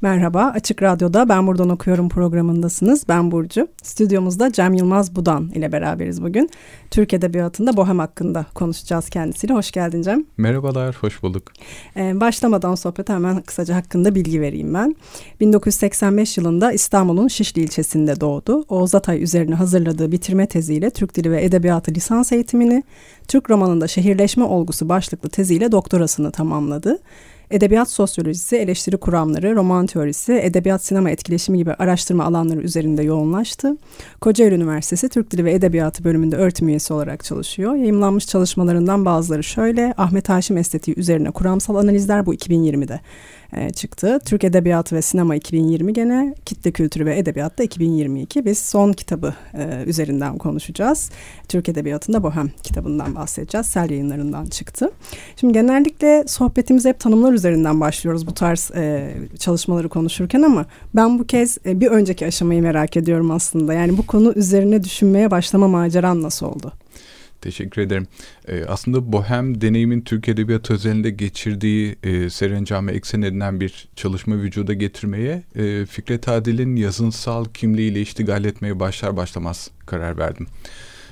Merhaba, Açık Radyo'da Ben Buradan Okuyorum programındasınız. Ben Burcu. Stüdyomuzda Cem Yılmaz Budan ile beraberiz bugün. Türk Edebiyatı'nda Bohem hakkında konuşacağız kendisiyle. Hoş geldin Cem. Merhabalar, hoş bulduk. Ee, başlamadan sohbete hemen kısaca hakkında bilgi vereyim ben. 1985 yılında İstanbul'un Şişli ilçesinde doğdu. Oğuz Atay üzerine hazırladığı bitirme teziyle Türk Dili ve Edebiyatı lisans eğitimini, Türk romanında şehirleşme olgusu başlıklı teziyle doktorasını tamamladı. Edebiyat sosyolojisi, eleştiri kuramları, roman teorisi, edebiyat sinema etkileşimi gibi araştırma alanları üzerinde yoğunlaştı. Kocaeli Üniversitesi Türk Dili ve Edebiyatı bölümünde öğretim üyesi olarak çalışıyor. Yayımlanmış çalışmalarından bazıları şöyle, Ahmet Haşim estetiği üzerine kuramsal analizler bu 2020'de e, çıktı. Türk Edebiyatı ve Sinema 2020 gene, Kitle Kültürü ve Edebiyat'ta 2022. Biz son kitabı e, üzerinden konuşacağız. Türk Edebiyatı'nda Bohem kitabından bahsedeceğiz. Sel yayınlarından çıktı. Şimdi genellikle sohbetimiz hep tanımlar üzerinden başlıyoruz bu tarz e, çalışmaları konuşurken ama ben bu kez e, bir önceki aşamayı merak ediyorum aslında. Yani bu konu üzerine düşünmeye başlama maceran nasıl oldu? Teşekkür ederim. Ee, aslında Bohem deneyimin Türk Edebiyatı özelinde geçirdiği e, serencame eksen edilen bir çalışma vücuda getirmeye e, Fikret Adil'in yazınsal kimliğiyle iştigal etmeye başlar başlamaz karar verdim.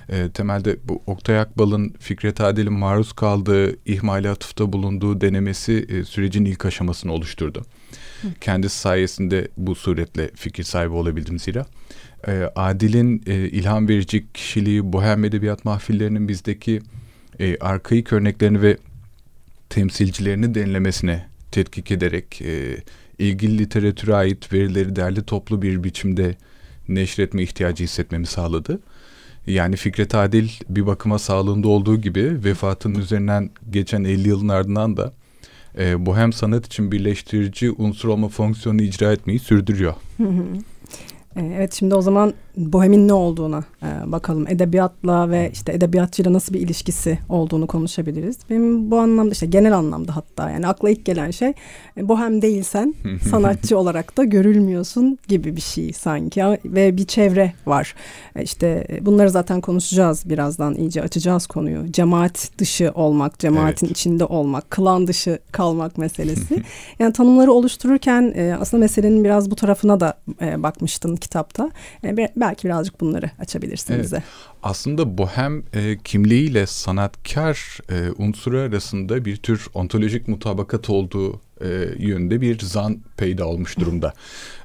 E, temelde bu Oktay Akbal'ın Fikret Adil'in maruz kaldığı ihmali atıfta bulunduğu denemesi e, sürecin ilk aşamasını oluşturdu. Hı. Kendisi sayesinde bu suretle fikir sahibi olabildim zira e, Adil'in e, ilham verici kişiliği, bohem edebiyat mahfillerinin bizdeki e, arkaik örneklerini ve temsilcilerini denilemesine tetkik ederek e, ilgili literatüre ait verileri derli toplu bir biçimde neşretme ihtiyacı hissetmemi sağladı. Yani Fikret Adil bir bakıma sağlığında olduğu gibi vefatının üzerinden geçen 50 yılın ardından da e, bohem sanat için birleştirici unsur olma fonksiyonunu icra etmeyi sürdürüyor. Ee, evet şimdi o zaman bohemin ne olduğuna e, bakalım. Edebiyatla ve işte edebiyatçıyla nasıl bir ilişkisi olduğunu konuşabiliriz. Benim bu anlamda işte genel anlamda hatta yani akla ilk gelen şey e, bohem değilsen sanatçı olarak da görülmüyorsun gibi bir şey sanki ve bir çevre var. E, işte e, bunları zaten konuşacağız birazdan iyice açacağız konuyu. Cemaat dışı olmak, cemaatin evet. içinde olmak, klan dışı kalmak meselesi. yani tanımları oluştururken e, aslında meselenin biraz bu tarafına da e, bakmıştın kitapta. E, belki birazcık bunları açabilirsiniz evet. bize. Aslında bohem e, kimliğiyle sanatkar e, unsuru arasında bir tür ontolojik mutabakat olduğu e, yönde bir zan peyda olmuş durumda.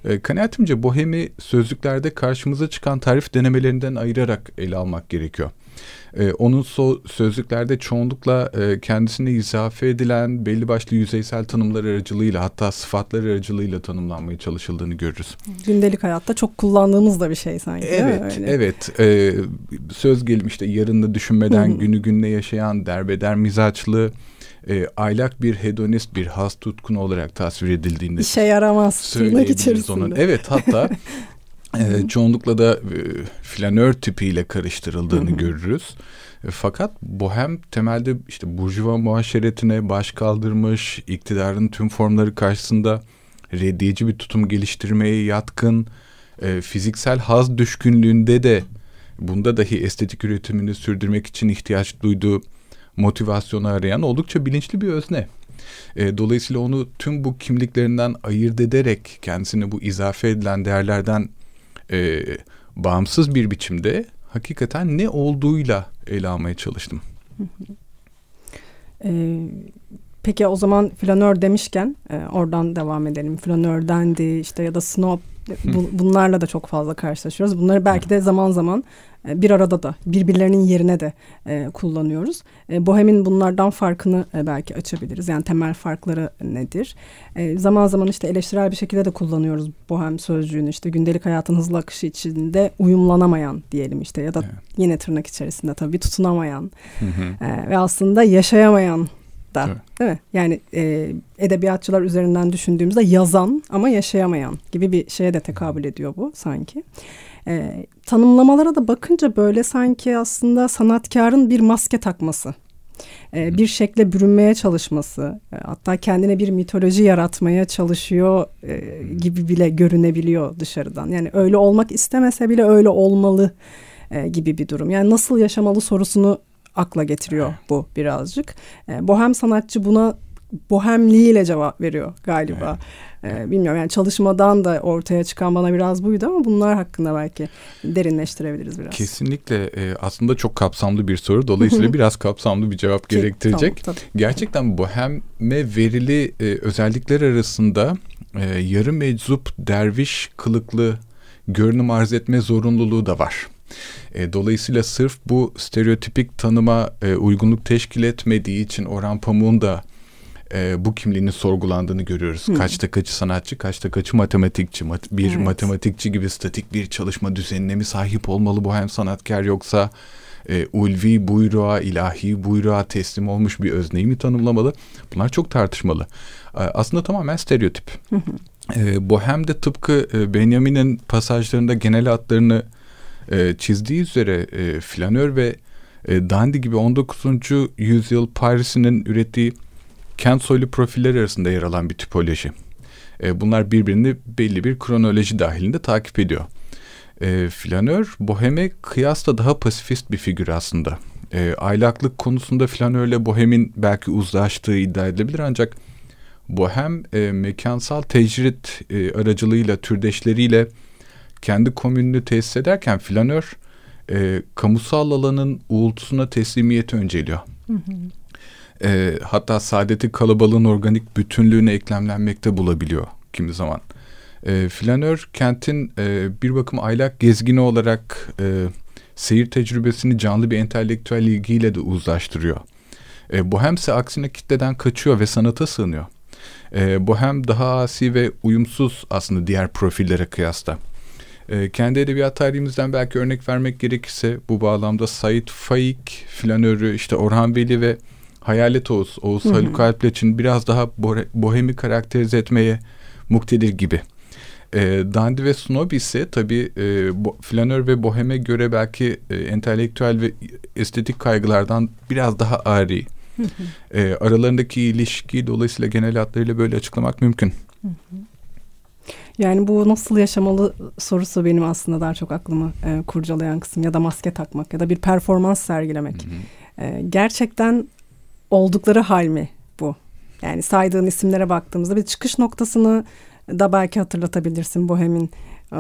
e, kanaatimce bohemi sözlüklerde karşımıza çıkan tarif denemelerinden ayırarak ele almak gerekiyor. E, onun so sözlüklerde çoğunlukla e, kendisine izafe edilen belli başlı yüzeysel tanımlar aracılığıyla hatta sıfatlar aracılığıyla tanımlanmaya çalışıldığını görürüz. Gündelik hayatta çok kullandığımız da bir şey sanki. Evet, Öyle. evet. E, söz gelimi işte yarını düşünmeden günü gününe yaşayan derbeder mizaçlı, e, aylak bir hedonist bir has tutkun olarak tasvir edildiğinde işe yaramaz tırnak içerisinde. Onun. Evet hatta e, çoğunlukla da e, flanör tipiyle karıştırıldığını görürüz. E, fakat bohem temelde işte burjuva muhaşeretine baş kaldırmış, iktidarın tüm formları karşısında reddiyeci bir tutum geliştirmeye yatkın, e, fiziksel haz düşkünlüğünde de bunda dahi estetik üretimini sürdürmek için ihtiyaç duyduğu motivasyonu arayan oldukça bilinçli bir özne. E, dolayısıyla onu tüm bu kimliklerinden ayırt ederek kendisine bu izafe edilen değerlerden e, bağımsız bir biçimde hakikaten ne olduğuyla ele almaya çalıştım. Ee, peki o zaman flanör demişken e, oradan devam edelim. Flanördendi işte ya da snob Bu, bunlarla da çok fazla karşılaşıyoruz. Bunları belki de zaman zaman e, bir arada da birbirlerinin yerine de e, kullanıyoruz. E, Bohem'in bunlardan farkını e, belki açabiliriz. Yani temel farkları nedir? E, zaman zaman işte eleştirel bir şekilde de kullanıyoruz Bohem sözcüğünü. İşte gündelik hayatın hızlı akışı içinde uyumlanamayan diyelim işte ya da evet. yine tırnak içerisinde tabii tutunamayan E, ve aslında yaşayamayan da evet. değil mi? Yani e, edebiyatçılar üzerinden düşündüğümüzde yazan ama yaşayamayan gibi bir şeye de tekabül ediyor bu sanki. E, tanımlamalara da bakınca böyle sanki aslında sanatkarın bir maske takması. E, bir şekle bürünmeye çalışması, e, hatta kendine bir mitoloji yaratmaya çalışıyor e, gibi bile görünebiliyor dışarıdan. Yani öyle olmak istemese bile öyle olmalı gibi bir durum. Yani nasıl yaşamalı sorusunu akla getiriyor bu birazcık. E, bohem sanatçı buna bohemliğiyle cevap veriyor galiba. Ee, bilmiyorum yani çalışmadan da ortaya çıkan bana biraz buydu ama bunlar hakkında belki derinleştirebiliriz biraz. Kesinlikle e, aslında çok kapsamlı bir soru. Dolayısıyla biraz kapsamlı bir cevap Ki, gerektirecek. Tamam, Gerçekten boheme verili e, özellikler arasında e, yarı meczup derviş kılıklı görünüm arz etme zorunluluğu da var. E, dolayısıyla sırf bu stereotipik tanıma e, uygunluk teşkil etmediği için Orhan Pamuk'un da e, bu kimliğinin sorgulandığını görüyoruz. Hı. Kaçta kaçı sanatçı, kaçta kaçı matematikçi. Mat bir evet. matematikçi gibi statik bir çalışma düzenine mi sahip olmalı bu hem sanatkar yoksa e, ulvi buyruğa, ilahi buyruğa teslim olmuş bir özneyi mi tanımlamalı? Bunlar çok tartışmalı. E, aslında tamamen stereotip. Hı hı. E, Bohem de tıpkı e, Benjamin'in pasajlarında genel hatlarını e, çizdiği üzere e, flanör ve e, dandy gibi 19. yüzyıl Paris'inin ürettiği kent soylu profiller arasında yer alan bir tipoloji. E, bunlar birbirini belli bir kronoloji dahilinde takip ediyor. E, flanör boheme kıyasla daha pasifist bir figür aslında. E, aylaklık konusunda flanörle bohemin belki uzlaştığı iddia edilebilir ancak bohem e, mekansal tecrit e, aracılığıyla türdeşleriyle kendi komününü tesis ederken flanör e, kamusal alanın uğultusuna teslimiyeti önceliyor. Hı hı. E, hatta saadeti kalabalığın organik bütünlüğüne eklemlenmekte bulabiliyor kimi zaman. E, flanör kentin e, bir bakım aylak gezgini olarak e, seyir tecrübesini canlı bir entelektüel ilgiyle de uzlaştırıyor. E, Bohemse aksine kitleden kaçıyor ve sanata sığınıyor. E, Bohem daha asi ve uyumsuz aslında diğer profillere kıyasla. E, kendi edebiyat tarihimizden belki örnek vermek gerekirse bu bağlamda Said Faik, flanörü, işte Orhan Veli ve Hayalet Oğuz, Oğuz Hı-hı. Haluk Alpleç'in biraz daha bohemi karakterize etmeye muktedir gibi. E, Dandy ve Snob ise tabii e, bo, flanör ve boheme göre belki e, entelektüel ve estetik kaygılardan biraz daha ari. e, aralarındaki ilişki dolayısıyla genel hatlarıyla böyle açıklamak mümkün. Yani bu nasıl yaşamalı sorusu benim aslında daha çok aklımı e, kurcalayan kısım ya da maske takmak ya da bir performans sergilemek. E, gerçekten oldukları hal mi bu? Yani saydığın isimlere baktığımızda bir çıkış noktasını da belki hatırlatabilirsin Bohem'in e,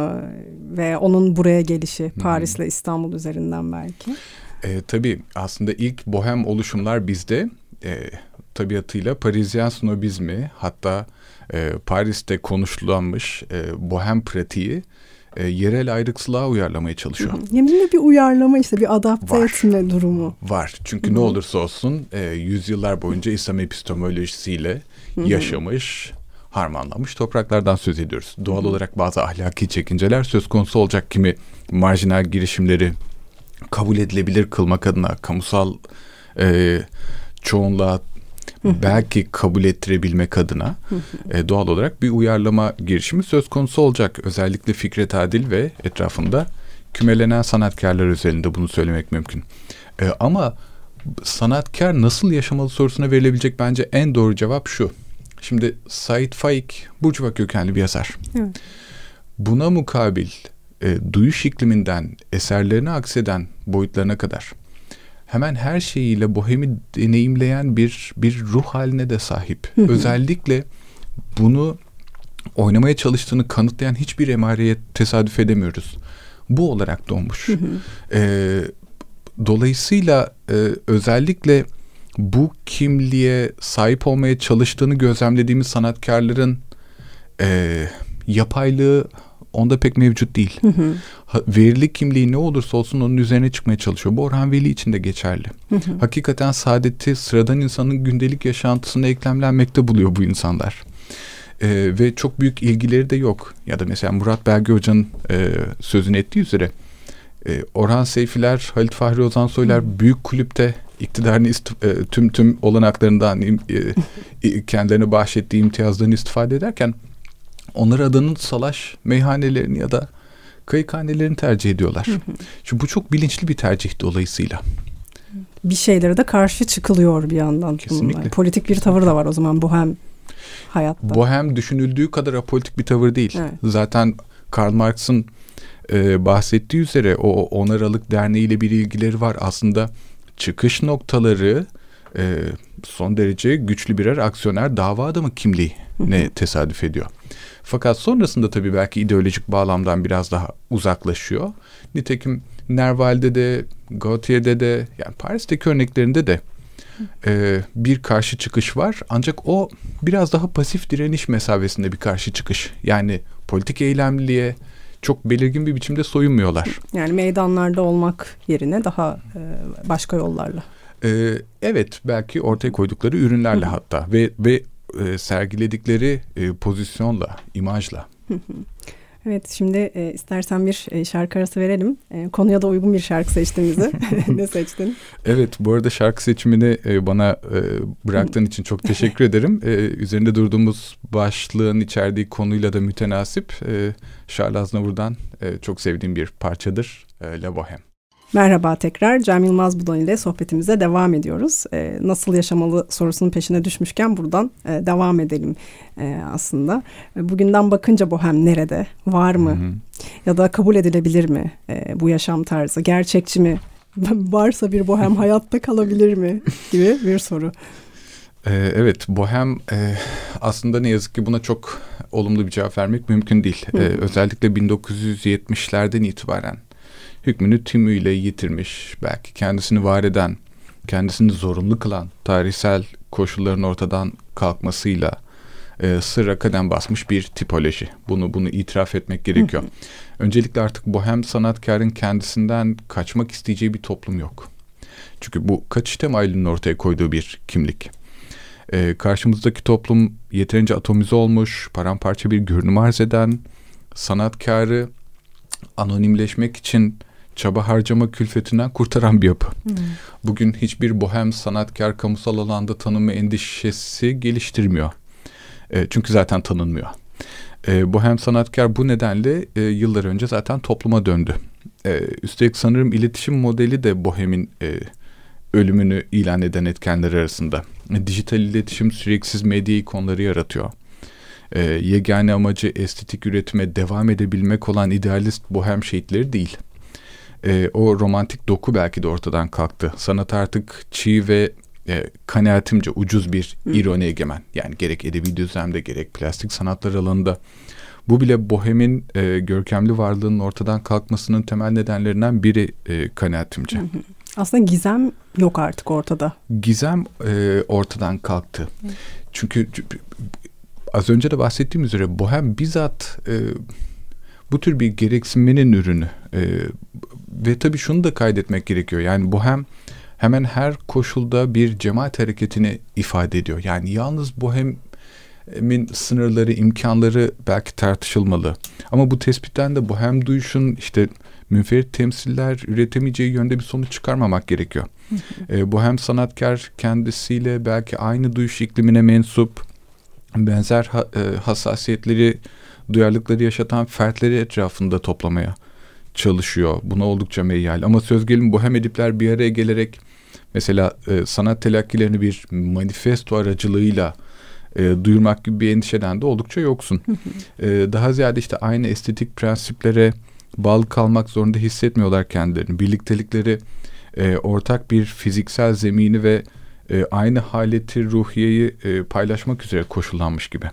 ve onun buraya gelişi Paris'le İstanbul üzerinden belki. E, tabii aslında ilk bohem oluşumlar bizde e, tabiatıyla Parisyen snobizmi hatta e, Paris'te konuşulanmış e, bohem pratiği e, yerel ayrıksılığa uyarlamaya çalışıyor. Yeminle bir uyarlama işte bir adapte var, etme durumu. Var çünkü Hı-hı. ne olursa olsun e, yüzyıllar boyunca İslam epistemolojisiyle Hı-hı. yaşamış, harmanlamış topraklardan söz ediyoruz. Doğal Hı-hı. olarak bazı ahlaki çekinceler söz konusu olacak kimi marjinal girişimleri kabul edilebilir kılmak adına kamusal e, çoğunluğa belki kabul ettirebilmek adına e, doğal olarak bir uyarlama girişimi söz konusu olacak. Özellikle Fikret Adil ve etrafında kümelenen sanatkarlar özelinde bunu söylemek mümkün. E, ama sanatkar nasıl yaşamalı sorusuna verilebilecek bence en doğru cevap şu. Şimdi Said Faik Burcuva kökenli bir yazar. Evet. Buna mukabil e, duyuş ikliminden eserlerine akseden boyutlarına kadar hemen her şeyiyle bohemi deneyimleyen bir bir ruh haline de sahip. Özellikle bunu oynamaya çalıştığını kanıtlayan hiçbir emareye tesadüf edemiyoruz. Bu olarak doğmuş. ee, dolayısıyla e, özellikle bu kimliğe sahip olmaya çalıştığını gözlemlediğimiz sanatkarların e, yapaylığı onda pek mevcut değil. Ha, verili kimliği ne olursa olsun onun üzerine çıkmaya çalışıyor. Bu Orhan Veli için de geçerli. Hakikaten saadeti sıradan insanın gündelik yaşantısına eklemlenmekte buluyor bu insanlar. Ee, ve çok büyük ilgileri de yok. Ya da mesela Murat Belge Hoca'nın e, sözünü ettiği üzere e, Orhan Seyfiler, Halit Fahri Ozan Soylar büyük kulüpte iktidarın istif- e, tüm tüm olanaklarından e, kendilerine bahşettiği imtiyazlarını istifade ederken onlar adanın salaş meyhanelerini ya da kayıkhanelerini tercih ediyorlar. Şimdi bu çok bilinçli bir tercih dolayısıyla. Bir şeylere de karşı çıkılıyor bir yandan. Kesinlikle. Bununla. Politik bir tavır da var o zaman bohem hayatta. Bohem düşünüldüğü kadar apolitik bir tavır değil. Evet. Zaten Karl Marx'ın e, bahsettiği üzere o On Aralık Derneği ile bir ilgileri var. Aslında çıkış noktaları e, son derece güçlü birer aksiyoner dava adamı kimliği ne tesadüf ediyor. Fakat sonrasında tabii belki ideolojik bağlamdan biraz daha uzaklaşıyor. Nitekim Nerval'de de, Gautier'de de, yani Paris'teki örneklerinde de e, bir karşı çıkış var. Ancak o biraz daha pasif direniş mesafesinde bir karşı çıkış. Yani politik eylemliliğe çok belirgin bir biçimde soyunmuyorlar. Yani meydanlarda olmak yerine daha e, başka yollarla. Ee, evet belki ortaya koydukları ürünlerle hatta ve ve e, sergiledikleri e, pozisyonla, imajla. Evet şimdi e, istersen bir e, şarkı arası verelim. E, konuya da uygun bir şarkı seçtin bize. ne seçtin? Evet bu arada şarkı seçimini e, bana e, bıraktığın için çok teşekkür ederim. E, üzerinde durduğumuz başlığın içerdiği konuyla da mütenasip. E, Charles Aznavour'dan e, çok sevdiğim bir parçadır. E, La Bohème. Merhaba tekrar Cem Yılmaz Budan ile sohbetimize devam ediyoruz. Ee, nasıl yaşamalı sorusunun peşine düşmüşken buradan e, devam edelim e, aslında. E, bugünden bakınca bohem nerede? Var mı? Hı hı. Ya da kabul edilebilir mi e, bu yaşam tarzı? Gerçekçi mi? Varsa bir bohem hayatta kalabilir mi? Gibi bir soru. Ee, evet, bohem e, aslında ne yazık ki buna çok olumlu bir cevap vermek mümkün değil. Ee, özellikle 1970'lerden itibaren hükmünü tümüyle yitirmiş, belki kendisini var eden, kendisini zorunlu kılan tarihsel koşulların ortadan kalkmasıyla e, sırra kadem basmış bir tipoloji. Bunu bunu itiraf etmek gerekiyor. Öncelikle artık bohem sanatkarın kendisinden kaçmak isteyeceği bir toplum yok. Çünkü bu kaçış temayülünün ortaya koyduğu bir kimlik. Ee, karşımızdaki toplum yeterince atomize olmuş, paramparça bir görünüm arz eden, sanatkarı anonimleşmek için çaba harcama külfetinden kurtaran bir yapı. Bugün hiçbir bohem sanatkar kamusal alanda tanınma endişesi geliştirmiyor. E, çünkü zaten tanınmıyor. E, bohem sanatkar bu nedenle e, yıllar önce zaten topluma döndü. E, üstelik sanırım iletişim modeli de bohemin e, ölümünü ilan eden etkenler arasında. E, dijital iletişim süreksiz medya ikonları yaratıyor. E, yegane amacı estetik üretime devam edebilmek olan idealist bohem şehitleri değil. E, o romantik doku belki de ortadan kalktı. Sanat artık çiğ ve e, kanaatimce ucuz bir ironi egemen. Yani gerek edebi düzlemde gerek plastik sanatlar alanında. Bu bile bohemin e, görkemli varlığının ortadan kalkmasının temel nedenlerinden biri e, kanaatimce. Aslında gizem yok artık ortada. Gizem e, ortadan kalktı. Çünkü az önce de bahsettiğim üzere bohem bizzat e, bu tür bir gereksinmenin ürünü. E, ve tabii şunu da kaydetmek gerekiyor. Yani bohem hemen her koşulda bir cemaat hareketini ifade ediyor. Yani yalnız bohemin sınırları, imkanları belki tartışılmalı. Ama bu tespitten de bohem duyuşun işte münferit temsiller üretemeyeceği yönde bir sonuç çıkarmamak gerekiyor. e, bohem sanatkar kendisiyle belki aynı duyuş iklimine mensup benzer ha, e, hassasiyetleri, duyarlılıkları yaşatan fertleri etrafında toplamaya çalışıyor. Buna oldukça meyyal. Ama söz gelimi bohem edipler bir araya gelerek mesela e, sanat telakkilerini bir manifesto aracılığıyla e, duyurmak gibi bir endişeden de oldukça yoksun. e, daha ziyade işte aynı estetik prensiplere bağlı kalmak zorunda hissetmiyorlar kendilerini. Birliktelikleri e, ortak bir fiziksel zemini ve e, aynı haleti ruhiyeyi e, paylaşmak üzere koşullanmış gibi.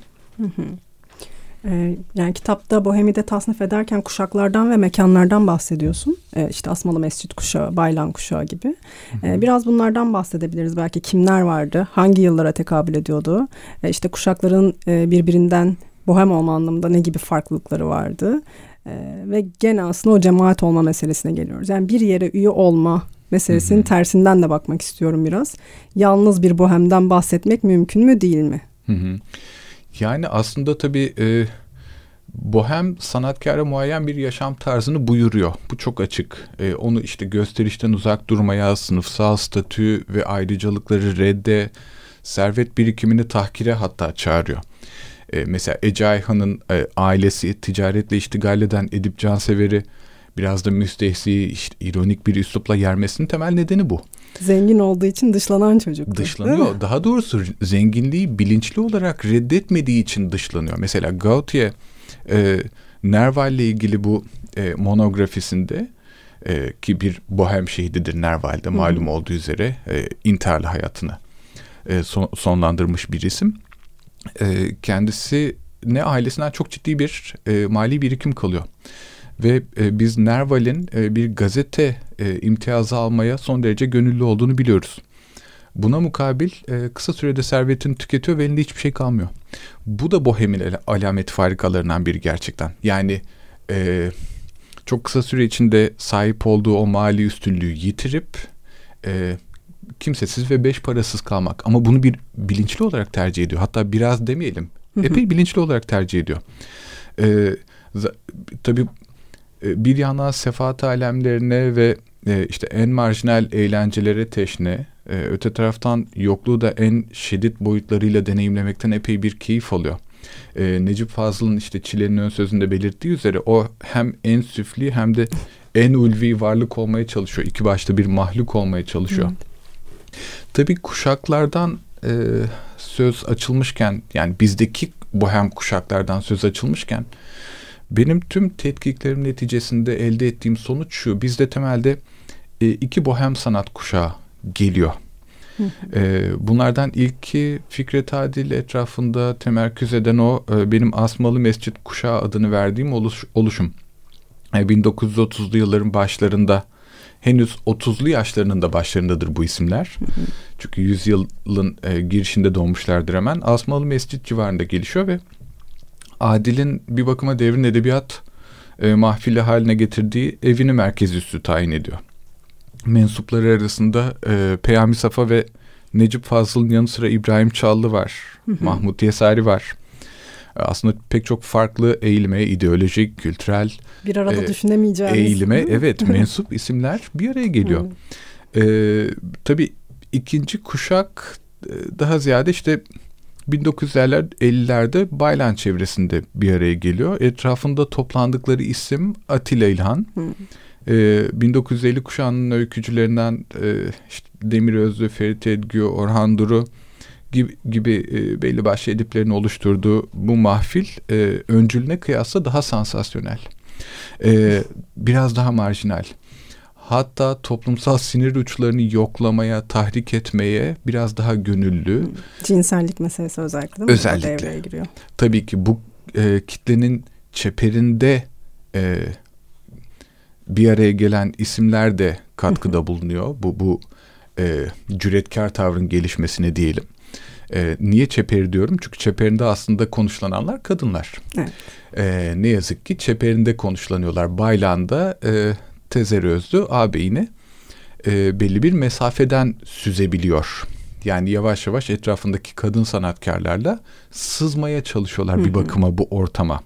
Ee, yani kitapta Bohemi de tasnif ederken kuşaklardan ve mekanlardan bahsediyorsun. Ee, işte Asmalı Mescit kuşağı, Baylan kuşağı gibi. Ee, biraz bunlardan bahsedebiliriz. Belki kimler vardı, hangi yıllara tekabül ediyordu? Ee, işte kuşakların e, birbirinden bohem olma anlamında ne gibi farklılıkları vardı? Ee, ve gene aslında o cemaat olma meselesine geliyoruz. Yani bir yere üye olma meselesinin tersinden de bakmak istiyorum biraz. Yalnız bir bohemden bahsetmek mümkün mü değil mi? Hı-hı. Yani aslında tabii e, bohem sanatkara muayyen bir yaşam tarzını buyuruyor. Bu çok açık. E, onu işte gösterişten uzak durmaya, sınıfsal statü ve ayrıcalıkları redde, servet birikimini tahkire hatta çağırıyor. E, mesela Ece Ayhan'ın e, ailesi ticaretle iştigal eden Edip Cansever'i biraz da müstehsi, işte, ironik bir üslupla yermesinin temel nedeni bu. Zengin olduğu için dışlanan çocuk. Dışlanıyor. Daha doğrusu zenginliği bilinçli olarak reddetmediği için dışlanıyor. Mesela Gautier e, Nerval ile ilgili bu e, monografisinde e, ki bir bohem şehididir Nerval'de malum olduğu üzere e, intiharlı hayatını e, son, sonlandırmış bir isim. E, kendisi ne ailesinden çok ciddi bir e, mali birikim kalıyor. Ve e, biz Nerval'in e, bir gazete e, imtiyazı almaya son derece gönüllü olduğunu biliyoruz. Buna mukabil e, kısa sürede servetini tüketiyor ve elinde hiçbir şey kalmıyor. Bu da bohemin alamet farikalarından biri gerçekten. Yani e, çok kısa süre içinde sahip olduğu o mali üstünlüğü yitirip e, kimsesiz ve beş parasız kalmak. Ama bunu bir bilinçli olarak tercih ediyor. Hatta biraz demeyelim. Epey bilinçli olarak tercih ediyor. E, tabii bir yandan sefaat alemlerine ve e, işte en marjinal eğlencelere teşne, e, öte taraftan yokluğu da en şiddet boyutlarıyla deneyimlemekten epey bir keyif alıyor. E, Necip Fazıl'ın işte Çile'nin ön sözünde belirttiği üzere o hem en süfli hem de en ulvi varlık olmaya çalışıyor. İki başta bir mahluk olmaya çalışıyor. Evet. Tabii kuşaklardan e, söz açılmışken yani bizdeki bohem kuşaklardan söz açılmışken benim tüm tetkiklerim neticesinde elde ettiğim sonuç şu. Bizde temelde e, iki bohem sanat kuşağı geliyor. e, bunlardan ilki Fikret Adil etrafında temerküz eden o e, benim Asmalı Mescit kuşağı adını verdiğim oluş, oluşum. E, 1930'lu yılların başlarında henüz 30'lu yaşlarının da başlarındadır bu isimler. Çünkü yüzyılın e, girişinde doğmuşlardır hemen. Asmalı Mescit civarında gelişiyor ve Adil'in bir bakıma devrin edebiyat e, mahfili haline getirdiği evini merkez üssü tayin ediyor. Mensupları arasında e, Peyami Safa ve Necip Fazıl'ın yanı sıra İbrahim Çallı var. Mahmut Yesari var. E, aslında pek çok farklı eğilime, ideolojik, kültürel bir arada e, düşünemeyeceğimiz eğilime evet mensup isimler bir araya geliyor. e, tabii ikinci kuşak e, daha ziyade işte 1950'lerde Baylan çevresinde bir araya geliyor. Etrafında toplandıkları isim Atilla İlhan. Ee, 1950 kuşağının öykücülerinden e, işte Demir Özlü, Ferit Edgü, Orhan Duru gibi, gibi e, belli başlı ediplerin oluşturduğu bu mahfil e, öncülüne kıyasla daha sansasyonel. E, biraz daha marjinal hatta toplumsal sinir uçlarını yoklamaya, tahrik etmeye biraz daha gönüllü. Cinsellik meselesi özellikle değil mi? Özellikle. Devreye giriyor. Tabii ki bu e, kitlenin çeperinde e, bir araya gelen isimler de katkıda bulunuyor. Bu bu e, cüretkar tavrın gelişmesine diyelim. E, niye çeperi diyorum? Çünkü çeperinde aslında konuşlananlar kadınlar. Evet. E, ne yazık ki çeperinde konuşlanıyorlar. Baylanda e, Tezeri Özlü ağabeyini e, belli bir mesafeden süzebiliyor. Yani yavaş yavaş etrafındaki kadın sanatkarlarla sızmaya çalışıyorlar bir bakıma bu ortama.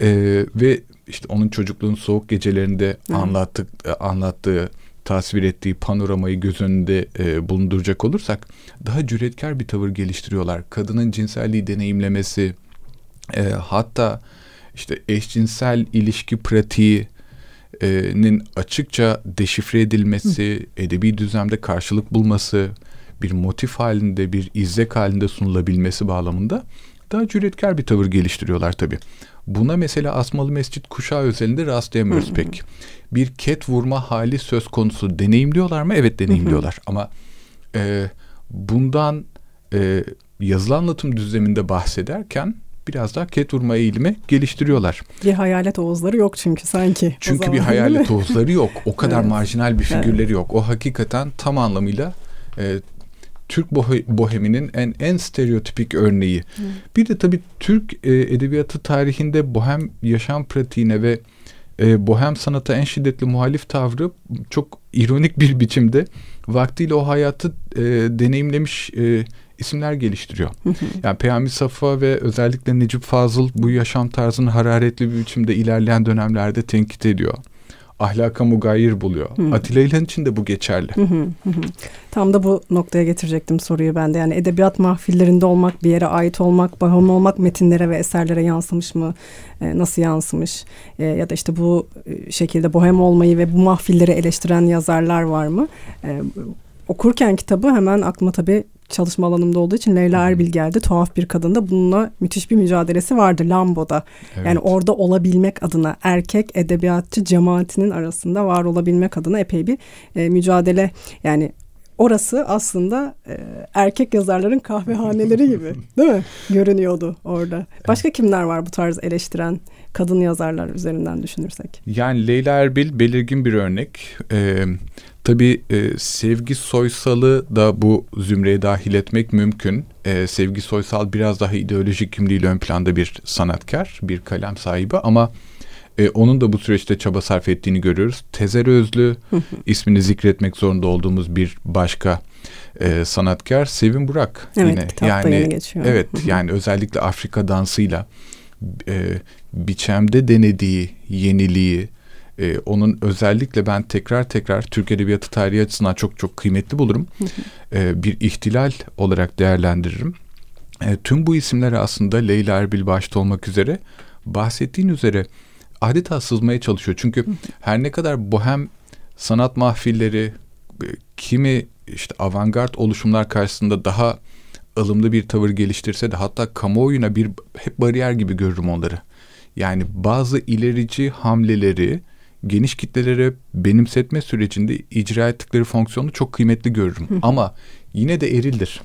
E, ve işte onun çocukluğun soğuk gecelerinde anlattık, e, anlattığı tasvir ettiği panoramayı göz önünde e, bulunduracak olursak daha cüretkar bir tavır geliştiriyorlar. Kadının cinselliği deneyimlemesi e, hatta işte eşcinsel ilişki pratiği nin açıkça deşifre edilmesi, edebi düzlemde karşılık bulması, bir motif halinde, bir izlek halinde sunulabilmesi bağlamında daha cüretkar bir tavır geliştiriyorlar tabii. Buna mesela Asmalı Mescit kuşağı özelinde rastlayamıyoruz pek. Bir ket vurma hali söz konusu deneyimliyorlar mı? Evet deneyimliyorlar ama e, bundan e, yazılı anlatım düzleminde bahsederken biraz daha ket vurma eğilimi geliştiriyorlar. Bir hayalet oğuzları yok çünkü sanki. Çünkü bir hayalet oğuzları yok. O kadar evet. marjinal bir figürleri evet. yok. O hakikaten tam anlamıyla e, Türk boheminin en en stereotipik örneği. Hı. Bir de tabii Türk e, edebiyatı tarihinde bohem yaşam pratiğine ve e, bohem sanata en şiddetli muhalif tavrı çok ironik bir biçimde vaktiyle o hayatı e, deneyimlemiş e, isimler geliştiriyor. yani Peyami Safa ve özellikle Necip Fazıl bu yaşam tarzını hararetli bir biçimde ilerleyen dönemlerde tenkit ediyor ahlaka mugayir buluyor. Hı. Atilla İlhan için de bu geçerli. Hı hı hı. Tam da bu noktaya getirecektim soruyu ben de. Yani edebiyat mahfillerinde olmak, bir yere ait olmak, baham olmak metinlere ve eserlere yansımış mı? E, nasıl yansımış? E, ya da işte bu e, şekilde bohem olmayı ve bu mahfilleri eleştiren yazarlar var mı? E, okurken kitabı hemen aklıma tabii çalışma alanımda olduğu için Leyla Erbil geldi. Tuhaf bir kadında bununla müthiş bir mücadelesi vardı Lambo'da. Evet. Yani orada olabilmek adına erkek edebiyatçı cemaatinin arasında var olabilmek adına epey bir e, mücadele. Yani orası aslında e, erkek yazarların kahvehaneleri gibi değil mi? Görünüyordu orada. Başka kimler var bu tarz eleştiren kadın yazarlar üzerinden düşünürsek? Yani Leyla Erbil belirgin bir örnek. Ee, Tabii e, Sevgi Soysal'ı da bu zümreye dahil etmek mümkün. E, Sevgi Soysal biraz daha ideolojik kimliğiyle ön planda bir sanatkar, bir kalem sahibi ama e, onun da bu süreçte çaba sarf ettiğini görüyoruz. Tezer Özlü ismini zikretmek zorunda olduğumuz bir başka e, sanatkar Sevin Burak evet, yine. yani yeni geçiyor. Evet yani özellikle Afrika dansıyla e, biçemde denediği yeniliği, e, onun özellikle ben tekrar tekrar Türk Edebiyatı tarihi açısından çok çok kıymetli bulurum. e, bir ihtilal olarak değerlendiririm. E, tüm bu isimleri aslında Leyla Erbil başta olmak üzere bahsettiğin üzere adeta sızmaya çalışıyor. Çünkü her ne kadar bohem sanat mahfilleri e, kimi işte avantgard oluşumlar karşısında daha ılımlı bir tavır geliştirse de hatta kamuoyuna bir hep bariyer gibi görürüm onları. Yani bazı ilerici hamleleri geniş kitlelere benimsetme sürecinde icra ettikleri fonksiyonu çok kıymetli görürüm. Ama yine de erildir.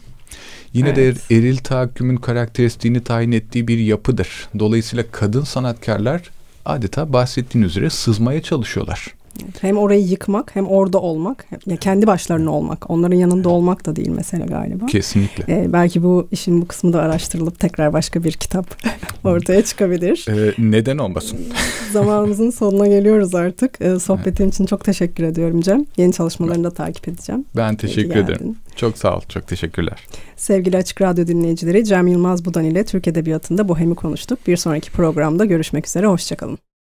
Yine evet. de eril tahakkümün karakteristiğini tayin ettiği bir yapıdır. Dolayısıyla kadın sanatkarlar adeta bahsettiğin üzere sızmaya çalışıyorlar. Hem orayı yıkmak hem orada olmak. ya kendi başlarına olmak. Onların yanında olmak da değil mesela galiba. Kesinlikle. Ee, belki bu işin bu kısmı da araştırılıp tekrar başka bir kitap ortaya çıkabilir. Ee, neden olmasın? Zamanımızın sonuna geliyoruz artık. Ee, sohbetin için çok teşekkür ediyorum Cem. Yeni çalışmalarını da takip edeceğim. Ben teşekkür ederim. Çok sağ ol. Çok teşekkürler. Sevgili Açık Radyo dinleyicileri Cem Yılmaz Budan ile Türk Edebiyatı'nda Bohem'i konuştuk. Bir sonraki programda görüşmek üzere. Hoşçakalın.